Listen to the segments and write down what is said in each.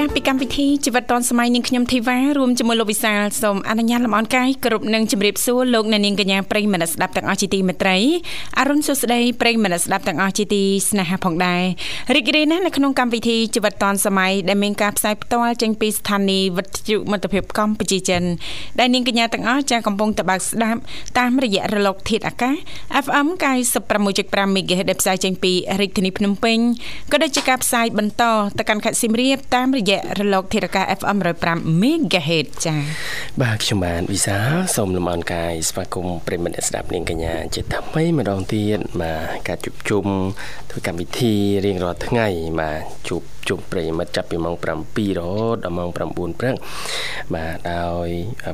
ចាស់ពីកម្មវិធីជីវិតឌွန်សម័យនាងខ្ញុំធីវ៉ារួមជាមួយលោកវិសាលសូមអនុញ្ញាតលំអរកាយគ្រប់នឹងជម្រាបសួរលោកអ្នកនាងកញ្ញាប្រិយមិត្តស្ដាប់ទាំងអស់ជាទីមេត្រីអរុនសុស្ដីប្រិយមិត្តស្ដាប់ទាំងអស់ជាទីស្នេហាផងដែររីករាយណាស់នៅក្នុងកម្មវិធីជីវិតឌွန်សម័យដែលមានការផ្សាយផ្ទាល់ចេញពីស្ថានីយ៍វិទ្យុមិត្តភាពកម្ពុជាចិនដែលនាងកញ្ញាទាំងអស់ចាស់កំពុងតបស្ដាប់តាមរយៈរលកធាតុអាកាស FM 96.5 MHz ដែលផ្សាយចេញពីរាជធានីភ្នំពេញក៏ដូចជាការផ្សាយបន្តទៅកាន់ខេត្តសៀមរាបតាមរយៈរលកធារកា FM 105 MHz ចា៎បាទខ្ញុំបាទវិសាសូមលំអរកាយស្វាគមន៍ប្រិមត្តស្ដាប់នាងកញ្ញាជាថ្មីម្ដងទៀតបាទការជួបជុំ ធ្វើកម្មវិធីរៀងរាល់ថ្ងៃបាទជួបជុំប្រិមិត្តចាប់ពីម៉ោង7រហូតដល់ម៉ោង9ព្រឹកបាទដោយ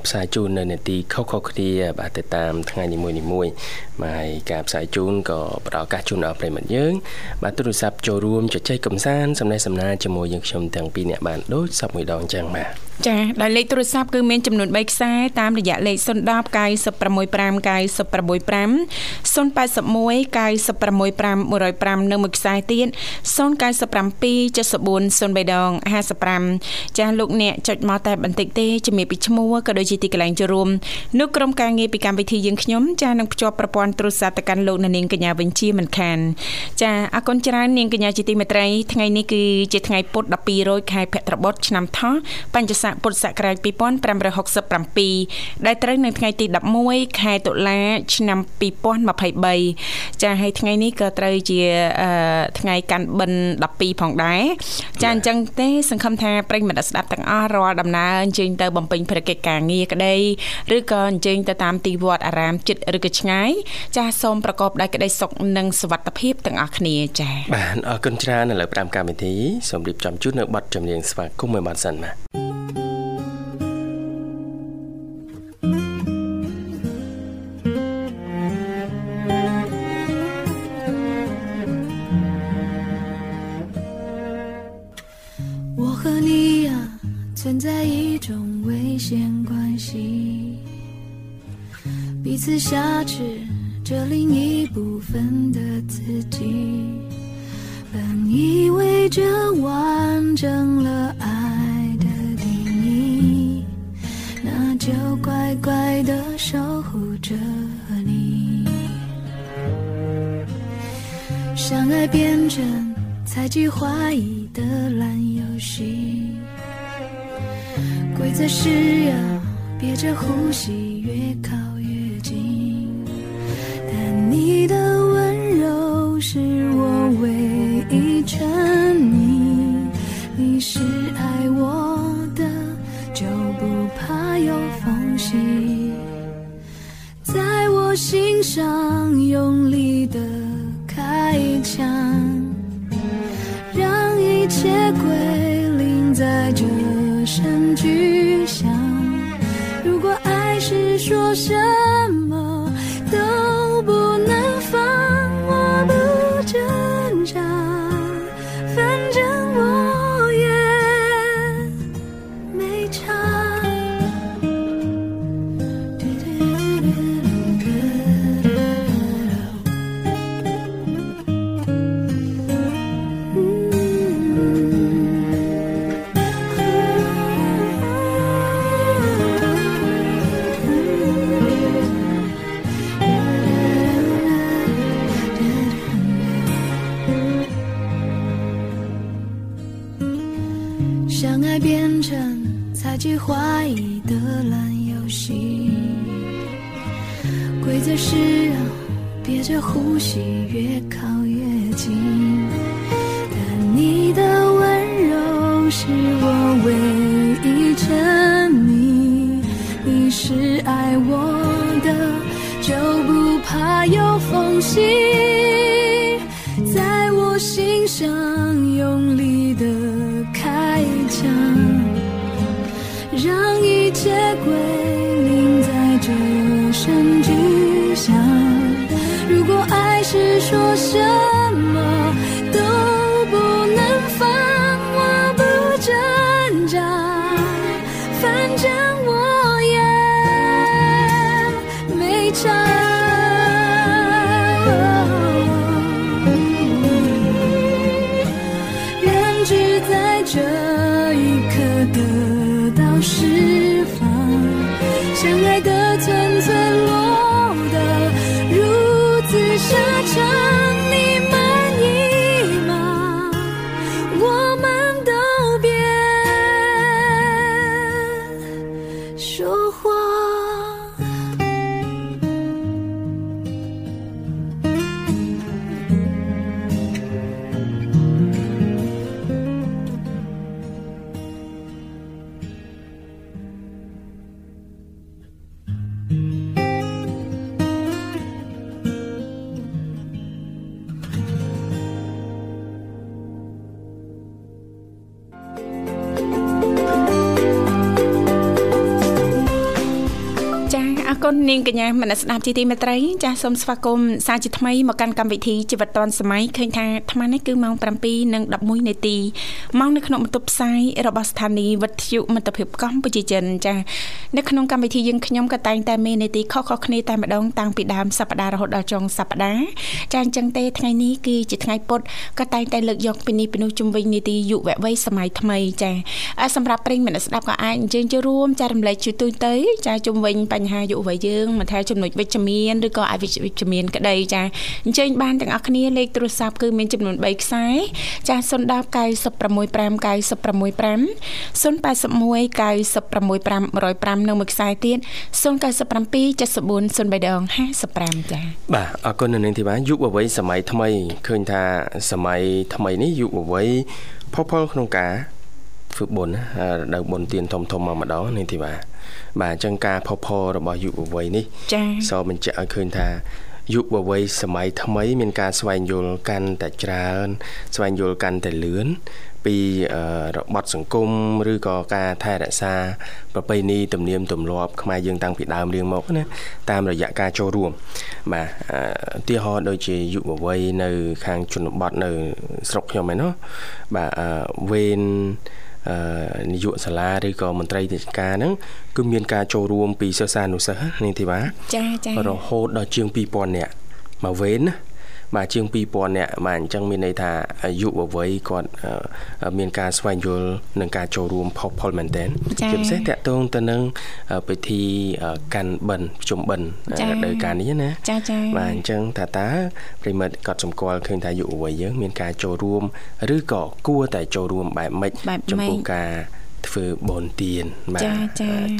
ផ្សាយជូននៅនេតិខុសៗគ្នាបាទទៅតាមថ្ងៃនីមួយៗបាទការផ្សាយជូនក៏ផ្ដល់ឱកាសជូនដល់ប្រិមិត្តយើង បាទទូរស័ព្ទចូលរួមជជែកកំសាន្តសំណេះសំណាលជាមួយយើងខ្ញុំទាំងពីរអ្នកបានដូចសពមួយដងអញ្ចឹងបាទចាដោយលេខទូរស័ព្ទគឺមានចំនួន3ខ្សែតាមរយៈលេខ010 965 965 081 965 105និងមួយខ្សែទៀត097 7403ដង55ចាស់លោកអ្នកចុចមកតែបន្តិចទេជំរាបពីឈ្មោះក៏ដូចជាទីកន្លែងចូលរួមនោះក្រុមការងារពីកម្មវិធីយើងខ្ញុំចាស់នឹងភ្ជាប់ប្រព័ន្ធទូរស័ព្ទទៅកាន់លោកនាងកញ្ញាវិញជាមិនខានចាអរគុណច្រើននាងកញ្ញាជាទីមេត្រីថ្ងៃនេះគឺជាថ្ងៃពុធ12រោចខែភទ្របទឆ្នាំថោះបញ្ញស័កពុទ្ធសករាជ2567ដែលត្រូវនៅថ្ងៃទី11ខែតុលា ឆ្នាំ2023ចាហើយថ្ងៃនេះក៏ត្រូវជាថ្ងៃកាន់បិណ្ឌ12ផងដែរចាអញ្ចឹងទេសង្ឃឹមថាប្រិយមិត្តស្ដាប់ទាំងអស់រាល់ដំណើរអញ្ជើញទៅបំពេញភារកិច្ចការងារក្តីឬក៏អញ្ជើញទៅតាមទីវត្តអារាមចិត្តឬក៏ឆ្ងាយចាសូមប្រកបដោយក្តីសុខនិងសុវត្ថិភាពទាំងអស់គ្នាចាបាទអរគុណច្រើននៅលើផ្ដាំកម្មវិធីសូមរៀបចំជូននៅប័ណ្ណចម្រៀងស្វាគមន៍មួយប័ណ្ណសិនបាទ 和你呀存在一种危险关系，彼此挟持着另一部分的自己，本以为这完整了爱的定义，那就乖乖的守护着你。相爱变成猜忌怀疑的烂在需要憋着呼吸， នាងកញ្ញាមនស្ដាប់ជីទីមេត្រីចាសសូមស្វាគមន៍សាជាថ្មីមកកាន់កម្មវិធីជីវិតឌွန်សម័យឃើញថាអាត្មានេះគឺម៉ោង7:11នាទីម៉ោងនៅក្នុងបន្ទប់ផ្សាយរបស់ស្ថានីយ៍វិទ្យុមិត្តភាពកម្ពុជាចិនចានៅក្នុងកម្មវិធីយើងខ្ញុំក៏តែងតែមាននាទីខុសៗគ្នាតែម្ដងតាំងពីដើមសប្ដាហ៍រហូតដល់ចុងសប្ដាហ៍ចាអញ្ចឹងទេថ្ងៃនេះគឺជាថ្ងៃពុធក៏តែងតែលើកយកពីនេះពីនោះជុំវិញនាទីយុវវ័យសម័យថ្មីចាសម្រាប់ប្រិយមិត្តស្ដាប់ក៏អាចអញ្ជើញចូលរួមចែករំលែកជួយទូទៅចាជុំវិញបញ្ហាយុវវ័យយើងមិនថាចំណុចវិជ្ជមានឬក៏អវិជ្ជមានក្តីចាអញ្ជើញបានទាំងអស់គ្នាលេខទូរស័ព្ទគឺមានចំនួន3ខ្សែចា010 965 965 081 965 105និងមួយខ្សែទៀត097 74 03ដង55ចាបាទអរគុណនៅនឹងទីបាទយុវវ័យសម័យថ្មីឃើញថាសម័យថ្មីនេះយុវវ័យផុសផុលក្នុងការធ្វើបុណ្យដៅបុណ្យទានធំធំមកម្ដងនេះទីបាទ បាទអញ្ចឹងការផុសផុលរបស់យុវវ័យនេះចា៎សូមបញ្ជាក់ឲ្យឃើញថាយុវវ័យសម័យថ្មី មានការស្វែងយល់កាន់តែច្រើន ស្វែងយល់កាន់តែលឿនពីរបត់សង្គមឬក៏ការថែរក្សា ប្រពៃណីទំនៀមទម្លាប់ខ្មែរយើងតាំងពីដើមរៀងមកណាតាមរយៈការចូលរួម បាទឧទាហរណ៍ដូចជាយុវវ័យនៅ ខាងជនបទនៅ ស្រុកខ្ញុំឯណោះបាទវេន នាយកសាលាឬក៏មន្ត្រីរាជការហ្នឹងគឺមានការចូលរួមពីសិស្សានុសិស្សនេះធីបាចាចារហូតដល់ជាង2000នាក់មកវេនណា បាទជាង2000នាក់បាទអញ្ចឹងមានន័យថាយុវវ័យគាត់មានការស្វែងយល់នឹងការចូលរួមផុសផុលមែនទែនជាពិសេសតកតងទៅនឹងពិធីកាន់បិណ្ឌជុំបិណ្ឌរដូវកាលនេះណាចាចាបាទអញ្ចឹងថាតើប្រិមិត្តគាត់សម្គាល់ឃើញថាយុវវ័យយើងមានការចូលរួម ឬក៏គួរតែចូលរួមបែបម៉េចចំពោះការ ធ្វើបនទៀនបាទ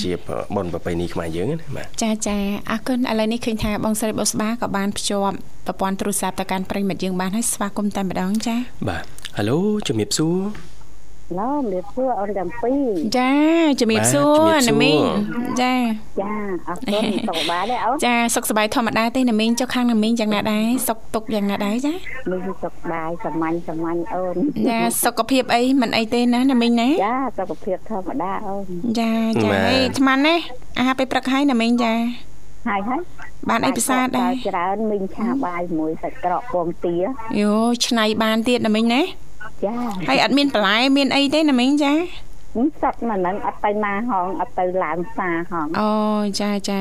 ជាបនប្រពៃណីខ្មែរយើងណាបាទចាចាអរគុណឥឡូវនេះឃើញថាបងស្រីបុស្បាក៏បានភ្ជាប់ប្រព័ន្ធទូរស័ព្ទទៅកាន់ប្រិមិត្តយើងបានហើយស្វាគមន៍តែម្ដងចាបាទហៅជំរាបសួរ ឡូជំរាបសួរអូនទាំងពីរចាជំរាបសួរណាមីងចាចាអរគុណសុខសប្បាយទេអូនចាសុខសប្បាយធម្មតាទេណាមីងចុះខាងណាមីងយ៉ាងណាដែរសុខទុក្ខយ៉ាងណាដែរចាមីងសុខសប្បាយសាមញ្ញសាមញ្ញអូនចាសុខភាពអីមិនអីទេណាណាមីងណាចាសុខភាពធម្មតាអូនចាចាអីថ្មណាអាហារពេលព្រឹកហើយណាមីងចាហើយហើយបានអីពិសាដែរច្រើនមីងឆាបាយមួយសាច់ក្រកពងទាយោឆ្នៃបានទៀតណាមីងណា ចាហើយអត់មានបន្លែមានអីទេណាមីងចាសត្វមកហ្នឹងអត់ទៅណាហងអត់ទៅឡើងផ្សារហងអូចាចា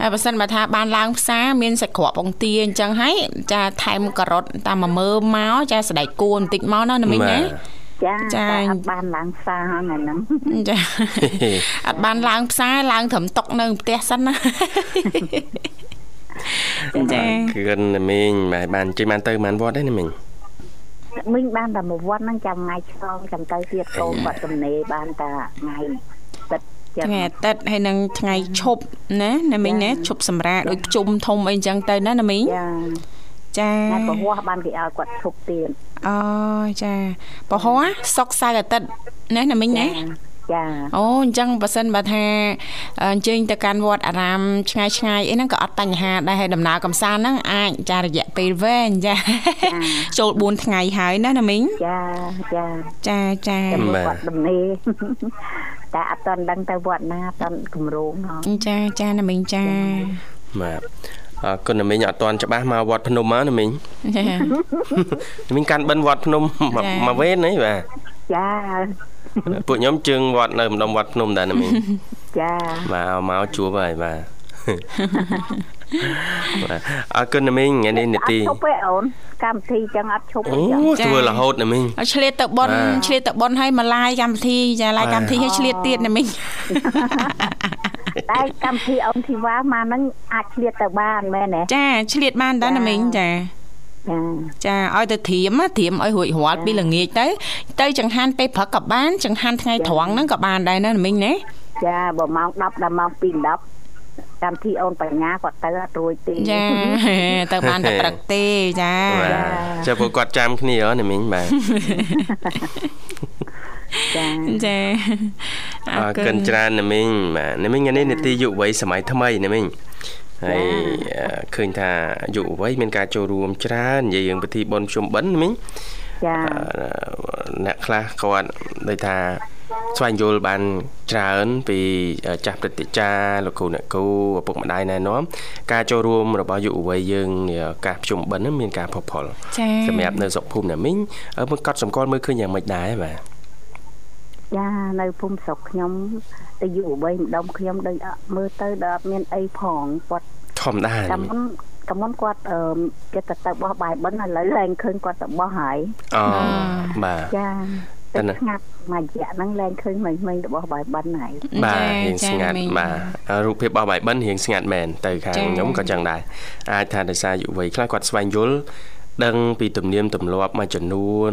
ហើយបើសិនបើថាបានឡើងផ្សារមានសាច់ក្រកពងទាអញ្ចឹងហើយចាថែមការ៉ុតតាមមួយមើមកចាស្ដែកគួរបន្តិចមកណាណាមីងណាចាចាអត់បានឡើងផ្សារហ្នឹងហ្នឹងចាអត់បានឡើងផ្សារឡើងត្រឹមតុកនៅផ្ទះសិនណាចាគឺណាមីងបានជិះបានទៅបានវត្តដែរណាមីង មីងបានតែមួយវត្តហ្នឹងចាំថ្ងៃឆ្លងចាំទៅទៀតកូនបាត់ទំនេរបានតែថ្ងៃទឹកថ្ងៃអាទិត្យហើយនឹងថ្ងៃឈប់ណាណាមីងណាឈប់សម្រាកដូចជុំធំអីចឹងទៅណាណាមីងចាចាថ្ងៃពហុបានគេឲ្យគាត់ឈប់ទៀតអូចាពហុសុកសៅរ៍អាទិត្យណាណាមីងណា ចាអូអញ្ចឹងបើសិនបើថាអញ្ជើញទៅកាន់វត្តអារាមឆ្ងាយឆ្ងាយអីហ្នឹងក៏អត់បញ្ហាដែរហើយដំណើរកំសាន្តហ្នឹងអាចចារយៈពេលវែងចាចូល4ថ្ងៃហើយណាណាមីងចាចាចាចាវត្តដំណេតែអត់តន់ដឹងទៅវត្តណាអត់តន់គម្រោងចាចាណាមីងចាបាទអរគុណណាមីងអត់ទាន់ច្បាស់មកវត្តភ្នំមកណាមីងមីងកាន់បិណ្ឌវត្តភ្នំមកវេនហីបាទ ចាពួកខ្ញុំជើងវត្តនៅម្ដុំវត្តភ្នំដែរណាមីងចាបាទមកជួបហើយបាទអរគុណណាមីងថ្ងៃនេះនីតិឈប់ទេអូនកម្មវិធីចឹងអត់ឈប់អូធ្វើរហូតណាមីងឆ្លៀតទៅប៉ុនឆ្លៀតទៅប៉ុនឲ្យមកឡាយកម្មវិធីចាឡាយកម្មវិធីឲ្យឆ្លៀតទៀតណាមីងតែកម្មវិធីអូនធីវ៉ាមកហ្នឹងអាចឆ្លៀតទៅបានមែនទេចាឆ្លៀតបានដែរណាមីងចា ចាឲ្យទៅត្រៀមត្រៀមឲ្យរួចរាល់ពីល្ងាចទៅទៅចង្ហាន់ពេលព្រឹកក៏បានចង្ហាន់ថ្ងៃត្រង់ហ្នឹងក៏បានដែរណាមីងណាចាបើម៉ោង10ដល់ម៉ោង2 10កម្មវិធីអូនបញ្ញាគាត់ទៅអត់រួចទេចាទៅបានតែព្រឹកទេចាចាពួកគាត់ចាំគ្នាហ៎ណាមីងបាទចាចាអរគុណច្រើនណាមីងបាទណាមីងនេះនីតិយុវ័យសម័យថ្មីណាមីង ហើយឃើញថាយុវវ័យមានការចូលរួមច្រើននិយាយរឿងពិធីបុណ្យភ្ជុំបិណ្ឌមិញចាអ្នកខ្លះគាត់ដូចថាស្វែងយល់បានច្រើនពីចាស់ព្រឹត្តិចារ្យលោកគ្រូអ្នកគ្រូឪពុកម្ដាយណែនាំការចូលរួមរបស់យុវវ័យយើងការប្រជុំបិណ្ឌនឹងមានការផុសផុលចា៎សម្រាប់នៅស្រុកភូមិណាមីងមើលកត់សម្គាល់មើលឃើញយ៉ាងម៉េចដែរបាទ ចានៅភូមិស្រុកខ្ញុំទៅយុវវ័យម្ដុំខ្ញុំដូចមើលទៅដល់អត់មានអីផងគាត់ធម្មតាតាមមុនតាមមុនគាត់អឺគេទៅទៅបោះបាយបិណ្ឌឥឡូវឡើងឃើញគាត់ទៅបោះហើយអូបាទចាតែស្ងាត់មួយរយៈហ្នឹងឡើងឃើញមិញមិញរបស់បាយបិណ្ឌហើយបាទរៀងស្ងាត់បាទរូបភាពរបស់បាយបិណ្ឌរៀងស្ងាត់មែនទៅខាងខ្ញុំក៏ចឹងដែរអាចថាដោយសារយុវវ័យខ្លះគាត់ស្វែងយល់ ដឹងពីទំនៀមទម្លាប់មួយចំនួន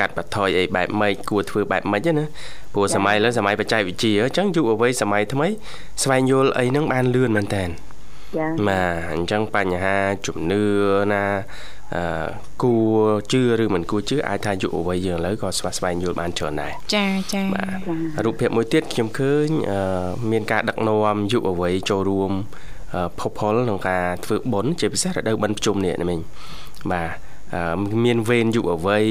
កាត់បន្ថយអីបែបម៉េចគួរធ្វើបែបម៉េចណាព្រោះសម័យលើសម័យបច្ចេកវិទ្យាអញ្ចឹងយុវវ័យសម័យថ្មីស្វែងយល់អីហ្នឹងបានលឿនមែនតើចា៎បាទអញ្ចឹងបញ្ហាជំនឿណាអឺគួរជឿឬមិនគួរជឿអាចថាយុវវ័យយើងឥឡូវក៏ស្វាស្វែងយល់បានច្រើនដែរចាចាបាទរូបភាពមួយទៀតខ្ញុំឃើញមានការដឹកនាំយុវវ័យចូលរួមផុសផុលក្នុងការធ្វើបុណ្យជាពិសេសរដូវបិណ្ឌភ្ជុំនេះណាមិញ បាទមានវេនយុវវ័យ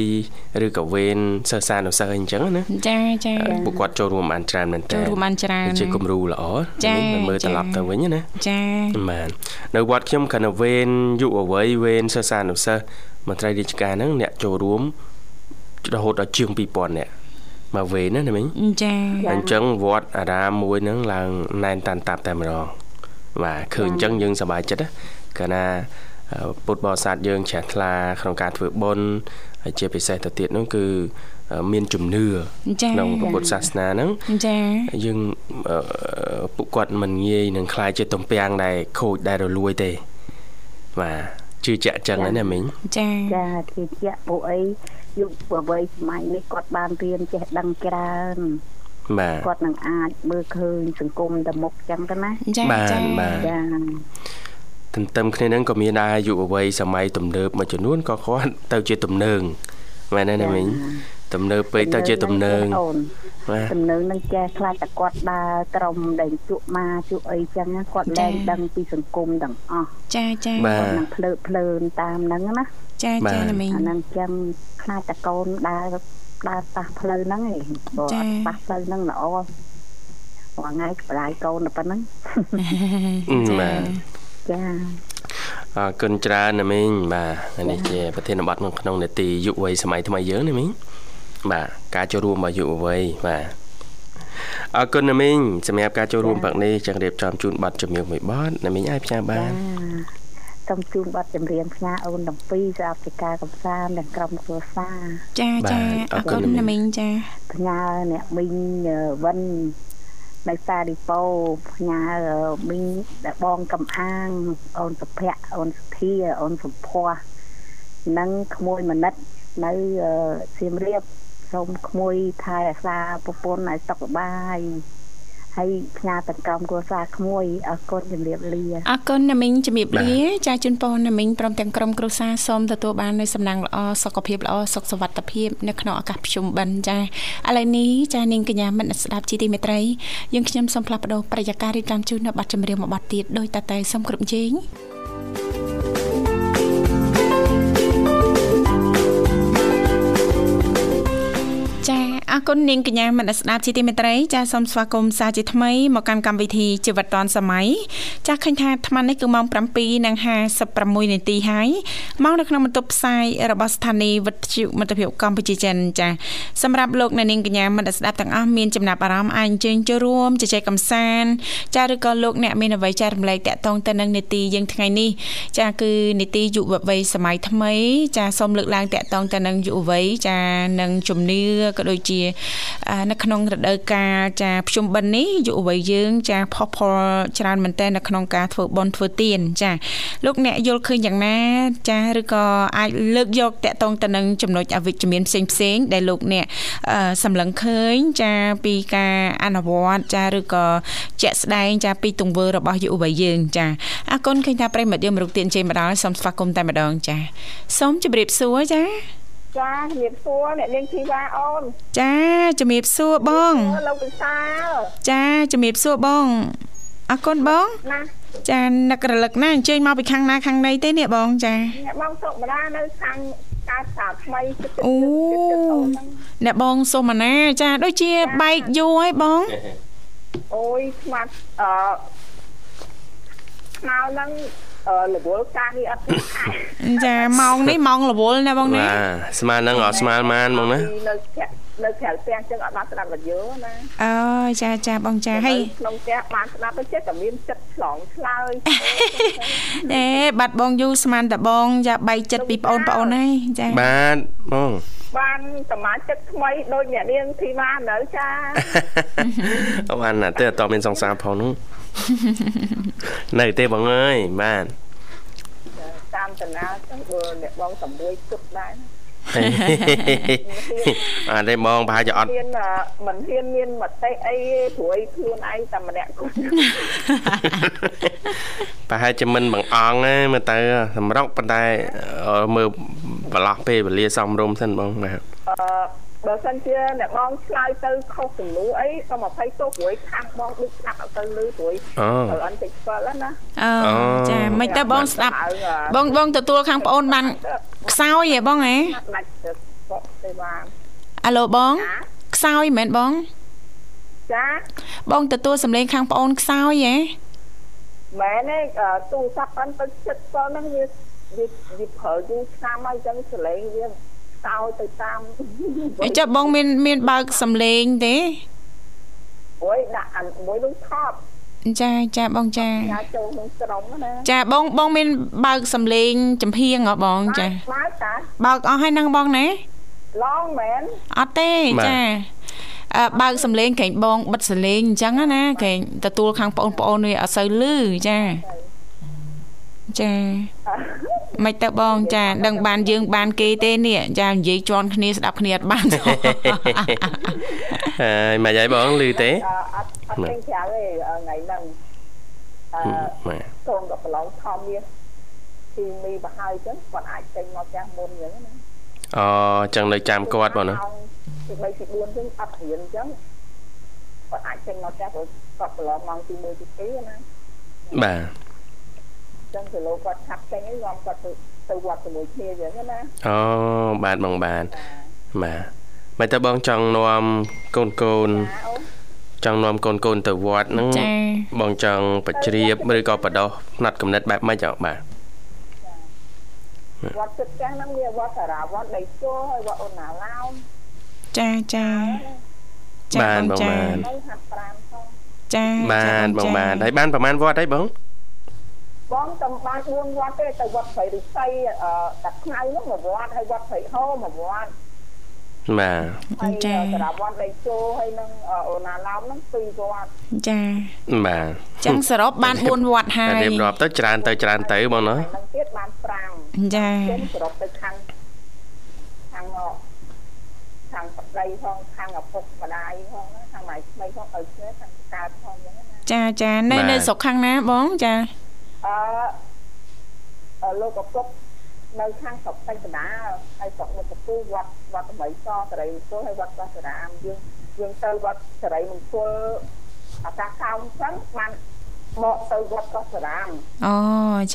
ឬក៏វេនសិស្សានុសិស្សអីចឹងណាចាចាពួកគាត់ចូលរួមបានច្រើនមែនតើចូលរួមបានច្រើនជាគំរូល្អមិនមើលត្រឡប់ទៅវិញណាចាបាទនៅវត្តខ្ញុំគាត់នៅវេនយុវវ័យវេនសិស្សានុសិស្សមន្ត្រីរាជការហ្នឹងអ្នកចូលរួមរហូតដល់ជាង2000នាក់មកវេនណាណាមិញចាអញ្ចឹងវត្តអារាមមួយហ្នឹងឡើងណែនតាន់តាប់តែម្ដងបាទឃើញអញ្ចឹងយើងសប្បាយចិត្តណាកាលណា ពុទ្ធបរិស័ទយើងជ្រះថ្លាក្នុងការធ្វើបុណ្យហើយជាពិសេសទៅទៀតនោះគឺមានជំនឿក្នុងពុទ្ធសាសនាហ្នឹងចាយើងពួកគាត់មិនងាយនឹងខ្លាយជាទំពាំងដែលខូចដែលរលួយទេបាទជឿជាក់ចឹងណាមីងចាចាជឿជាក់ពួកអីយុវវ័យសម័យនេះគាត់បានរៀនចេះដឹងច្រើនបាទគាត់នឹងអាចមើលឃើញសង្គមទៅមុខចឹងទៅណាចាចាបាទចាទ ន្ទឹមគ្នានឹងក៏មានដែរយុវវ័យសម័យទំនើបមួយចំនួនក៏គាត់ទៅជាទំនើងមែនទេណាមីងទំនើបពេកទៅជាទំនើងបាទទំនើងនឹងចេះខ្លាចតែគាត់ដើរក្រុមដែលជក់មកជក់អីចឹងគាត់លែងដឹងពីសង្គមទាំងអស់ចាចាគាត់នឹងភ្លើភ្លើនតាមហ្នឹងណាចាចាណាមីងអាហ្នឹងចឹងខ្លាចតែកូនដើរដើរប៉ះផ្លូវហ្នឹងឯងបើអត់ប៉ះផ្លូវហ្នឹងល្អមួយថ្ងៃក្លាយកូនតែប៉ុណ្្នឹងបាទ ចាអរគុណច្រើនណាមីងបាទនេះជាប្រធានបទក្នុងនេតិយុវវ័យសម័យថ្មីយើងណាមីងបាទការចូលរួមរបស់យុវវ័យបាទអរគុណណាមីងសម្រាប់ការចូលរួមផឹកនេះចង់រៀបចំជូនប័ណ្ណជំនឿមួយប័ណ្ណណាមីងអាចផ្សាយបានសូមជូនប័ណ្ណចម្រៀងផ្សាយអូនទាំងពីរសម្រាប់កិច្ចការកំសាន្តទាំងក្រុមគ្រួសារចាចាអរគុណណាមីងចាផ្ញើអ្នកមីងវិន នៅសារីប៉ូផ្ញើមីងដែលបងកំអាងអូនសុភ័ក្រអូនសុធាអូនសុភ័ក្រនិងក្មួយមនិតនៅសៀមរាបសូមក្មួយថែរក្សាប្រពន្ធឲ្យសុខសប្បាយ ហើយផ្ញើទាំងក្រុមគ្រួសារក្មួយអរគុណជំរាបលាអរគុណណាមីងជំរាបលាចាជូនពរណាមីងព្រមទាំងក្រុមគ្រួសារសូមទទួលបាននូវសំណាងល្អសុខភាពល្អសុខសុវត្ថិភាពនៅក្នុងឱកាសប្រជុំបិណ្ឌចាឥឡូវនេះចានាងកញ្ញាមិត្តស្ដាប់ជីទីមេត្រីយើងខ្ញុំសូមផ្លាស់ប្ដូរប្រយាកររៀបចំជូននៅប័ណ្ណចម្រៀងមួយប័ណ្ណទៀតដោយតតែសូមគ្រប់ជេង thank you អរគុណនាងកញ្ញាមនស្ដាប់ជាទីមេត្រីចាសសូមស្វាគមន៍សាជាថ្មីមកកាន់កម្មវិធីជីវិតឌွန်សម័យចាសឃើញថាអាត្មានេះគឺម៉ោង7:56នាទីហើយមកនៅក្នុងបន្ទប់ផ្សាយរបស់ស្ថានីយ៍វិទ្យុមិត្តភាពកម្ពុជាចិនចាសសម្រាប់លោកអ្នកនាងកញ្ញាមនស្ដាប់ទាំងអស់មានចំណាប់អារម្មណ៍អាចអញ្ជើញចូលរួមជជែកកម្សាន្តចាសឬក៏លោកអ្នកមានអ្វីចែករំលែកតាក់ទងទៅនឹងនីតិយើងថ្ងៃនេះចាសគឺនីតិយុវវ័យសម័យថ្មី ចាសសូមលើកឡើងតាក់ទងទៅនឹងយុវវ័យចាសនឹងជំនឿក៏ដូចជានៅក្នុងរដូវកាលចាភ្ជុំបិណ្ឌនេះយុវវ័យយើងចាផុសផុលច្រើនមែនតើនៅក្នុងការធ្វើបន់ធ្វើទានចាលោកអ្នកយល់ឃើញយ៉ាងណា ចាឬក៏អាចលើកយកតកតងទៅនឹងចំណុចអវិជ្ជមានផ្សេងផ្សេងដែលលោកអ្នកសម្លឹងឃើញចាពីការអនុវត្តចាឬក៏ជាក់ស្ដែងចាពីទង្វើរបស់យុវវ័យយើងចាអរគុណឃើញថាប្រិមត្តយើងមរុកទានជ័យមកដល់សូមស្វាគមន៍តែម្ដងចាសូមជម្រាបសួរចា ចាជំរាបសួរអ្នកនាងធីវ៉ាអូនចាជំរាបសួរបងលោកវិសាលចាជំរាបសួរបងអរគុណបងណាចានឹករលឹកណាអញ្ជើញមកពីខាងណាខាងណីទេនេះបងចាបងសុកម្ដានៅខាងកើតតាថ្មីចិត្តចិត្តអូចិត្តចិត្តអូនហ្នឹងអ្នកបងសុំអាណាចាដូចជាបែកយូរហើយបងអូយស្មាត់អឺស្មៅហ្នឹងអឺ រវល់ការងារអត់ទេខែចាម៉ោងនេះម៉ោងរវល់ណាបងណាបាទស្មើនឹងអត់ស្មើម៉ានហ្មងណានៅផ្ទះនៅក្រៅផ្ទះចឹងអត់បានស្ដាប់រយោណាអើចាចាបងចាហើយនៅក្នុងផ្ទះបានស្ដាប់ទៅចិត្តតែមានចិត្តឆ្លងឆ្លើយអេបាត់បងយូស្មានតបងចាបែកចិត្តពីប្អូនប្អូនហើយចាបាទហ្មងបានសមាជិកថ្មីដូចអ្នកនាងធីវ៉ានៅចាអបានណាទៅអត់មានសង្សារផងនោះ នៅទេបងអើយបាទតាមតាណាចឹងបើអ្នកបងសម្រួយគប់ដែរណាអត់ទេបងប្រហែលជាអត់ហ៊ានអឺមិនហ៊ានមានមតិអីទេព្រួយខ្លួនឯងតែម្នាក់គាត់ប្រហែលជាមិនបង្អង់ទេមើលទៅសម្រុកប៉ុន្តែអឺមើលប្រឡោះពេលវេលាសំរុំសិនបងបាទអឺ បើសិនជាអ្នកបងឆ្លើយទៅខុសចំនួនអីក៏20ទោសព្រួយខាងបងដូចស្ដាប់អត់ទៅលឺព្រួយអូទៅអន់តិចស្គាល់ហ្នឹងណាអើអូចាមិនទៅបងស្ដាប់បងបងទទួលខាងប្អូនបានខ្សោយហ៎បងហ៎ដាច់ទៅបកទេបានអាឡូបងចាខ្សោយមែនបងចាបងទទួលសម្លេងខាងប្អូនខ្សោយហ៎មែនទេអឺទូរស័ព្ទអន់ទៅចិត្តស្គាល់ហ្នឹងវាវាវាប្រើយូរឆ្នាំហើយអញ្ចឹងសលេងវា តោយទៅតាមអញ្ចឹងបងមានមានបើកសម្លេងទេអូយដាក់អាមួយនោះថប់ចាចាបងចាចាចូលក្នុងក្រុមណាចាបងបងមានបើកសម្លេងចំហៀងហ៎បងចាមកតាបើកអស់ហើយហ្នឹងបងណាឡងមែនអត់ទេចាអឺបើកសំឡេងក្រែងបងបិទសលេងអញ្ចឹងណាក្រែងទទួលខាងបងប្អូននេះអត់សូវលឺចាចា មិនទៅបងចាដឹងបានយើងបានគេទេនេះចានិយាយជន់គ្នាស្ដាប់គ្នាអត់បានទេហើយមកយាយបងលឺទេអឺអត់អត់ពេញក្រៅទេថ្ងៃហ្នឹងអឺបាទកូនក៏ប្រឡងខំវាទីមីបើហើយអញ្ចឹងគាត់អាចចេញមកផ្ទះមុនអញ្ចឹងណាអូចឹងនៅចាំគាត់បងណាទី3ទី4អញ្ចឹងអត់រៀនអញ្ចឹងគាត់អាចចេញមកផ្ទះព្រោះគាត់ប្រឡងម៉ោងទី1ទី2ណាបាទអញ្ចឹងគីឡូគាត់ឆាប់ចេញហើយនាំគាត់ទៅទៅវត្តជាមួយគ្នាអញ្ចឹងណាអូបាទបងបាទបាទមិនទៅបងចង់នាំកូនកូនចាអូនចង់នាំកូនកូនទៅវត្តហ្នឹងចាបងចង់បជ្រាបឬក៏បដោះផ្នែកកំណត់បែបម៉េចអត់បាទវត្តចិត្តចាស់ហ្នឹងវាវត្តសារាវត្តដីជួហើយវត្តអូនណាឡោមចាចាចាបាទបងបងចាបាទនៅហាត់ប្រាណផងចាបាទបងបាទហើយបានប្រហែលវត្តហើយបង បងតំបាន4វត្តទេទៅវត្តព្រៃរិស័យអឺតាខ្មៅនោះមួយវត្តហើយវត្តព្រៃហោមួយវត្តបាទហើយចាសារាវត្តដីជួហើយនឹងអូនណាឡោមហ្នឹង2វត្តចាបាទចឹងសរុបបាន4វត្តហើតែយរៀបរាប់ទៅច្រើនទៅច្រើនទៅបងណាហើយនឹងទៀតបាន5ចាជុំសរុបទៅខាងខាងអខាងប្តីផងខាងឪពុកម្ដាយផងណាខាងម៉ែស្មីផងឲ្យគ្នាខាងកើតផងអញ្ចឹងណាចាចានៅនៅស្រុកខាងណាបងចា អឺអឺលោកឪពុកនៅខាងស្រុកតៃកណ្ដាលហើយស្រុកមុខកពូវត្តវត្ត8សសេរីមង្គលហើយវត្តបាសរាមយើងយើងទៅវត្តសេរីមង្គលអាកាសខោមចឹងបានមកទៅវត្តបាសរាមអូ